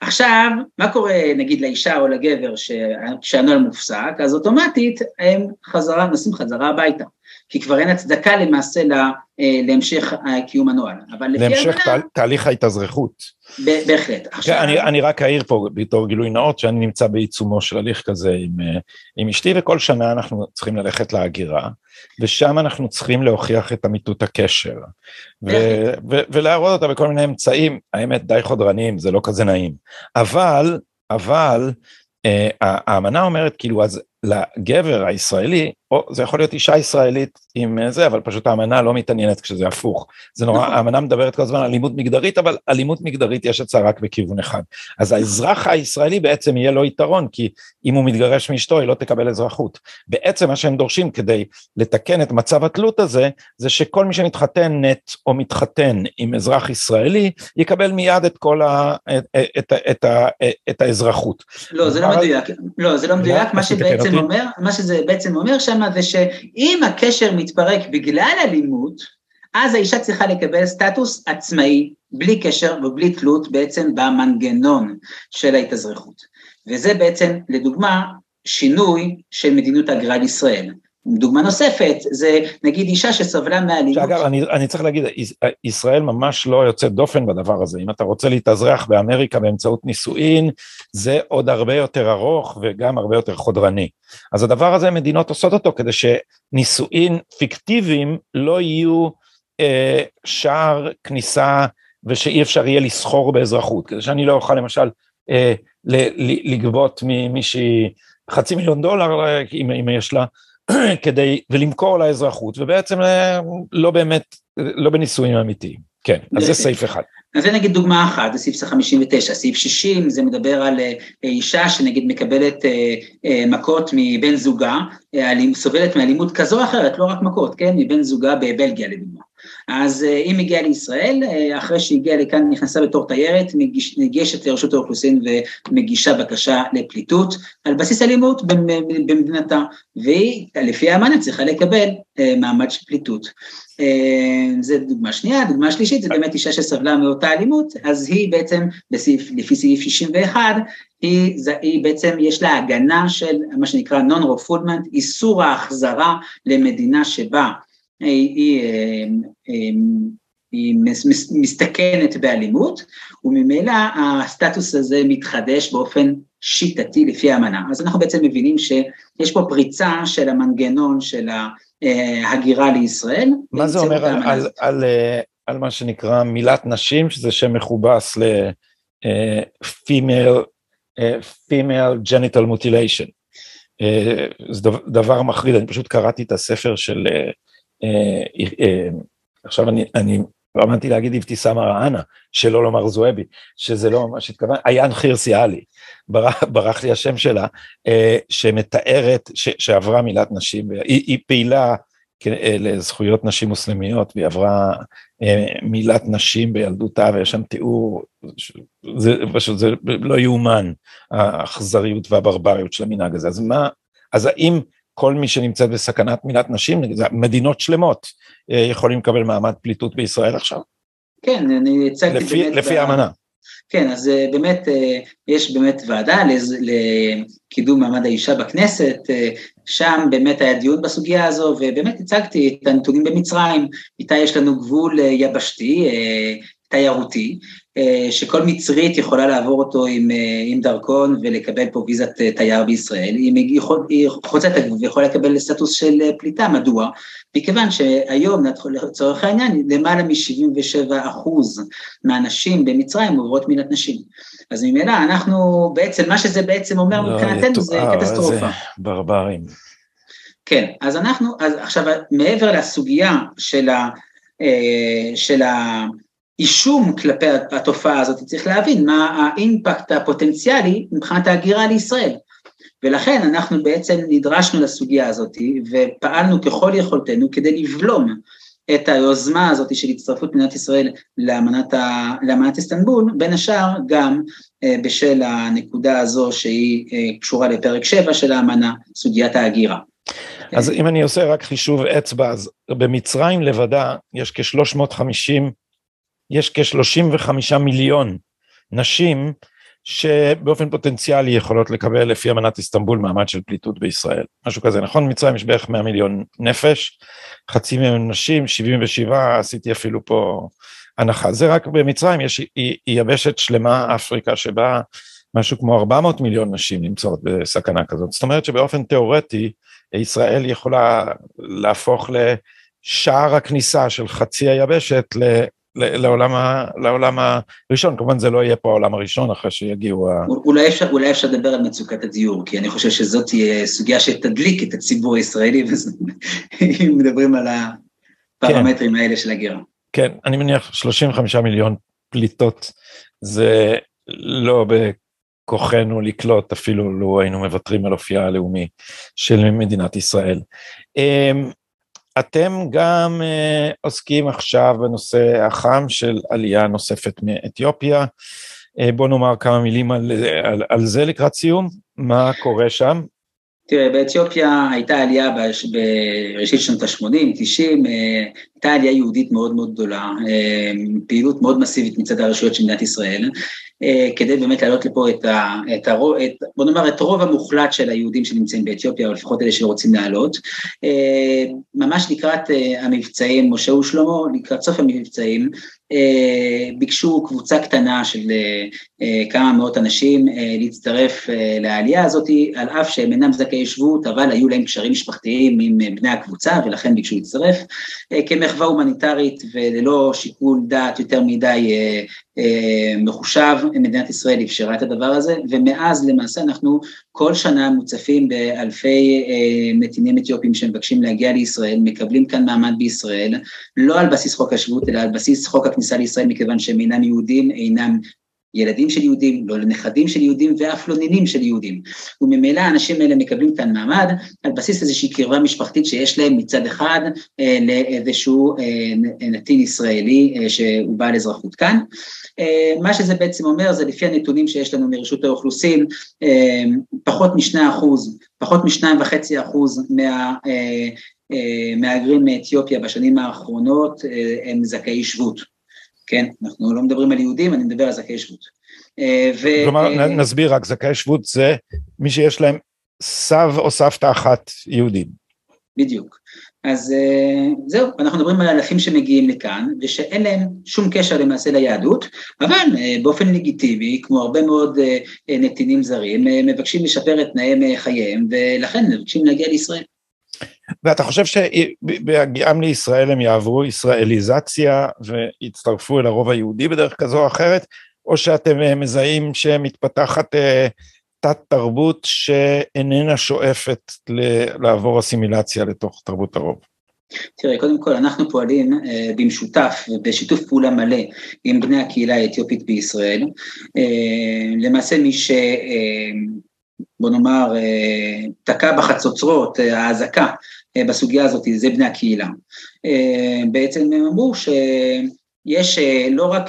עכשיו, מה קורה נגיד לאישה או לגבר כשהנוהל מופסק, אז אוטומטית הם חזרה, נוסעים חזרה הביתה, כי כבר אין הצדקה למעשה לה, אה, להמשך קיום הנוהל. אבל לפי להמשך תה, תהליך ההתאזרחות. בהחלט. כן, אני, אני רק אעיר פה בתור גילוי נאות שאני נמצא בעיצומו של הליך כזה עם, אה, עם אשתי וכל שנה אנחנו צריכים ללכת להגירה ושם אנחנו צריכים להוכיח את אמיתות הקשר ו, ו, ולהראות אותה בכל מיני אמצעים, האמת די חודרניים זה לא כזה נעים, אבל, אבל אה, האמנה אומרת כאילו אז לגבר הישראלי, או זה יכול להיות אישה ישראלית עם אה, זה, אבל פשוט האמנה לא מתעניינת כשזה הפוך. זה נורא, נכון. האמנה מדברת כל הזמן על אלימות מגדרית, אבל אלימות מגדרית יש אצלה רק בכיוון אחד. אז האזרח הישראלי בעצם יהיה לו יתרון, כי אם הוא מתגרש מאשתו היא לא תקבל אזרחות. בעצם מה שהם דורשים כדי לתקן את מצב התלות הזה, זה שכל מי שמתחתן נט או מתחתן עם אזרח ישראלי, יקבל מיד את כל ה... את, את, את, את, את האזרחות. לא, זה לא מדויק, לא, זה לא מדויק, מה אז תתקן שבעצם. אומר, מה שזה בעצם אומר שם זה שאם הקשר מתפרק בגלל אלימות, אז האישה צריכה לקבל סטטוס עצמאי, בלי קשר ובלי תלות בעצם במנגנון של ההתאזרחות. וזה בעצם, לדוגמה, שינוי של מדיניות ההגירה לישראל. דוגמה נוספת, זה נגיד אישה שסבלה מאלימות. שאגב, אני, אני צריך להגיד, יש- ישראל ממש לא יוצאת דופן בדבר הזה. אם אתה רוצה להתאזרח באמריקה באמצעות נישואין, זה עוד הרבה יותר ארוך וגם הרבה יותר חודרני. אז הדבר הזה, מדינות עושות אותו כדי שנישואין פיקטיביים לא יהיו אה, שער כניסה ושאי אפשר יהיה לסחור באזרחות. כדי שאני לא אוכל למשל אה, לגבות ממישהי חצי מיליון דולר, אה, אם, אם יש לה, כדי, ולמכור לה אזרחות, ובעצם אה, לא באמת, לא בנישואים אמיתיים. כן, אז זה סעיף אחד. אז זה נגיד דוגמה אחת, זה סעיף 59, סעיף 60 זה מדבר על אה, אישה שנגיד מקבלת אה, מכות מבן זוגה, סובלת מאלימות כזו או אחרת, לא רק מכות, כן, מבן זוגה בבלגיה לדוגמה. אז אה, היא מגיעה לישראל, אה, אחרי שהיא הגיעה לכאן נכנסה בתור תיירת, מגיש, ניגשת לרשות האוכלוסין ומגישה בקשה לפליטות על בסיס אלימות במ- במדינתה, והיא לפי האמנה צריכה לקבל אה, מעמד של פליטות. זה דוגמה שנייה, דוגמה שלישית זה באמת אישה שסבלה מאותה אלימות, אז היא בעצם בסעיף, לפי סעיף 61, היא, זה- היא בעצם יש לה הגנה של מה שנקרא non-refoulement, איסור ההחזרה למדינה שבה היא, היא, היא מס- מס- מסתכנת באלימות, וממילא הסטטוס הזה מתחדש באופן שיטתי לפי האמנה. אז אנחנו בעצם מבינים שיש פה פריצה של המנגנון של ההגירה לישראל. מה זה אומר על, על. על, אה, על מה שנקרא מילת נשים, שזה שם מכובס ל-female female genital mutilation. אה, זה דבר- מחריד, אני פשוט קראתי את הספר של, אה, אה, אה, עכשיו אני, אני רמנתי להגיד אבתיסאם מראענה, שלא לומר זועבי, שזה לא ממש התכוון, עיין חירסי עלי, ברח, ברח לי השם שלה, אה, שמתארת, ש, שעברה מילת נשים, היא, היא פעילה כ- אה, לזכויות נשים מוסלמיות, והיא עברה אה, מילת נשים בילדותה, ויש שם תיאור, זה פשוט, זה לא יאומן, האכזריות והברבריות של המנהג הזה. אז מה, אז האם כל מי שנמצאת בסכנת מילת נשים, מדינות שלמות, אה, יכולים לקבל מעמד פליטות בישראל עכשיו? כן, אני הצגתי לפי, באמת... לפי האמנה. כן, אז אה, באמת אה, יש באמת ועדה לקידום מעמד האישה בכנסת, שם באמת היה דיון בסוגיה הזו, ובאמת הצגתי את הנתונים במצרים, איתה יש לנו גבול יבשתי, תיירותי, אה, שכל מצרית יכולה לעבור אותו עם, אה, עם דרכון ולקבל פה ויזת אה, תייר בישראל, היא, מגיע, היא חוצה את הגבול ויכולה לקבל סטטוס של פליטה, מדוע? מכיוון שהיום, לצורך העניין, למעלה מ-77 אחוז מהנשים במצרים עוברות מילת נשים. אז ממילא אנחנו בעצם, מה שזה בעצם אומר לא, מבחינתנו זה קטסטרופה. איזה ברברים. כן, אז אנחנו, אז עכשיו מעבר לסוגיה של, ה, של האישום כלפי התופעה הזאת, צריך להבין מה האימפקט הפוטנציאלי מבחינת ההגירה לישראל. ולכן אנחנו בעצם נדרשנו לסוגיה הזאת ופעלנו ככל יכולתנו כדי לבלום את היוזמה הזאת של הצטרפות מדינת ישראל לאמנת, ה, לאמנת איסטנבול, בין השאר גם אה, בשל הנקודה הזו שהיא אה, קשורה לפרק 7 של האמנה, סוגיית ההגירה. אז אם אני עושה רק חישוב אצבע, אז במצרים לבדה יש כ-350, יש כ-35 מיליון נשים שבאופן פוטנציאלי יכולות לקבל לפי אמנת איסטנבול מעמד של פליטות בישראל. משהו כזה, נכון? מצרים יש בערך 100 מיליון נפש, חצי מהם נשים, 77, עשיתי אפילו פה הנחה. זה רק במצרים, יש יבשת שלמה, אפריקה, שבה משהו כמו 400 מיליון נשים נמצאות בסכנה כזאת. זאת אומרת שבאופן תיאורטי, ישראל יכולה להפוך לשער הכניסה של חצי היבשת לעולם, ה, לעולם הראשון, כמובן זה לא יהיה פה העולם הראשון אחרי שיגיעו ה... אולי אפשר, אולי אפשר לדבר על מצוקת הדיור, כי אני חושב שזאת תהיה סוגיה שתדליק את הציבור הישראלי, אם מדברים על הפרמטרים כן. האלה של הגירה. כן, אני מניח 35 מיליון פליטות, זה לא בכוחנו לקלוט, אפילו לו היינו מוותרים על אופייה הלאומי של מדינת ישראל. אתם גם uh, עוסקים עכשיו בנושא החם של עלייה נוספת מאתיופיה. Uh, בוא נאמר כמה מילים על, על, על זה לקראת סיום, מה קורה שם? תראה, באתיופיה הייתה עלייה בש... בראשית שנות ה-80, 90, אה, הייתה עלייה יהודית מאוד מאוד גדולה, פעילות מאוד מסיבית מצד הרשויות של מדינת ישראל, אה, כדי באמת להעלות לפה את ה... את הרוב, את, בוא נאמר את רוב המוחלט של היהודים שנמצאים באתיופיה, או לפחות אלה שרוצים לעלות. אה, ממש לקראת אה, המבצעים, משה ושלמה, לקראת סוף המבצעים, ביקשו קבוצה קטנה של כמה מאות אנשים להצטרף לעלייה הזאת, על אף שהם אינם זכאי שבות, אבל היו להם קשרים משפחתיים עם בני הקבוצה, ולכן ביקשו להצטרף, כמחווה הומניטרית וללא שיקול דעת יותר מדי מחושב, מדינת ישראל אפשרה את הדבר הזה, ומאז למעשה אנחנו כל שנה מוצפים באלפי אה, נתינים אתיופים שמבקשים להגיע לישראל, מקבלים כאן מעמד בישראל, לא על בסיס חוק השבות, אלא על בסיס חוק הכניסה לישראל, מכיוון שהם אינם יהודים, אינם ילדים של יהודים, לא לנכדים של יהודים ואף לא נינים של יהודים. וממילא האנשים האלה מקבלים כאן מעמד על בסיס איזושהי קרבה משפחתית שיש להם מצד אחד אה, לאיזשהו אה, נתין ישראלי אה, שהוא בעל אזרחות כאן. אה, מה שזה בעצם אומר זה לפי הנתונים שיש לנו מרשות האוכלוסין, אה, פחות משני אחוז, פחות משניים וחצי אחוז מה... מהגרים מאתיופיה בשנים האחרונות הם זכאי שבות. כן? אנחנו לא מדברים על יהודים, אני מדבר על זכאי שבות. ו... כלומר, נסביר רק, זכאי שבות זה מי שיש להם סב או סבתא אחת יהודים. בדיוק. אז אה, זהו, אנחנו מדברים על אלפים שמגיעים לכאן, ושאין להם שום קשר למעשה ליהדות, אבל אה, באופן לגיטימי, כמו הרבה מאוד אה, נתינים זרים, מבקשים לשפר את תנאי חייהם, ולכן מבקשים להגיע לישראל. ואתה חושב שבהגיעם לישראל הם יעברו ישראליזציה ויצטרפו אל הרוב היהודי בדרך כזו או אחרת, או שאתם מזהים שמתפתחת תת תרבות שאיננה שואפת לעבור אסימילציה לתוך תרבות הרוב. תראה, קודם כל אנחנו פועלים אה, במשותף ובשיתוף פעולה מלא עם בני הקהילה האתיופית בישראל. אה, למעשה מי ש... אה, בוא נאמר, אה, תקע בחצוצרות, אה, האזעקה אה, בסוגיה הזאת, זה בני הקהילה. בעצם הם אמרו שיש לא רק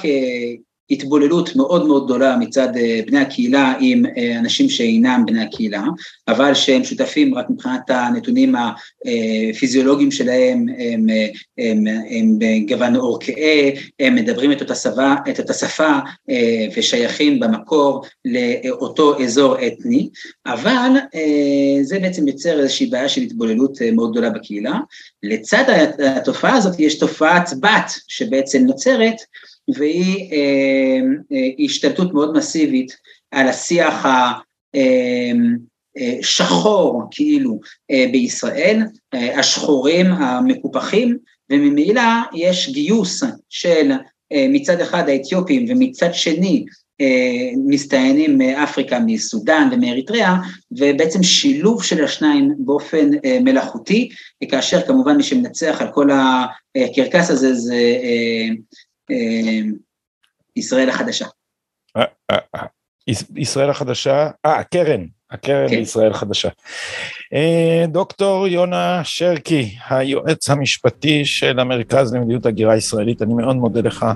התבוללות מאוד מאוד גדולה מצד אה, בני הקהילה עם אה, אנשים שאינם בני הקהילה, אבל שהם שותפים רק מבחינת הנתונים הפיזיולוגיים שלהם, הם, הם, הם גוון עור כהה, הם מדברים את אותה, שפה, את אותה שפה אה, ושייכים במקור לאותו אזור אתני, אבל זה בעצם יוצר איזושהי בעיה של התבוללות מאוד גדולה בקהילה. לצד התופעה הזאת יש תופעת בת שבעצם נוצרת, והיא אה, אה, השתלטות מאוד מסיבית על השיח השחור אה, כאילו בישראל, השחורים המקופחים, וממילא יש גיוס של מצד אחד האתיופים ומצד שני מסתננים מאפריקה, מסודאן ומאריתריאה, ובעצם שילוב של השניים באופן מלאכותי, כאשר כמובן מי שמנצח על כל הקרקס הזה זה ישראל החדשה. אה, אה, ישראל החדשה, אה, הקרן, הקרן כן. לישראל חדשה. דוקטור יונה שרקי, היועץ המשפטי של המרכז למדיניות הגירה הישראלית, אני מאוד מודה לך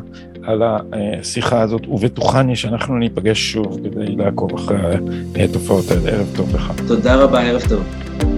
על השיחה הזאת, ובטוחני שאנחנו ניפגש שוב כדי לעקוב אחרי התופעות האלה. ערב טוב לך. תודה רבה, ערב טוב.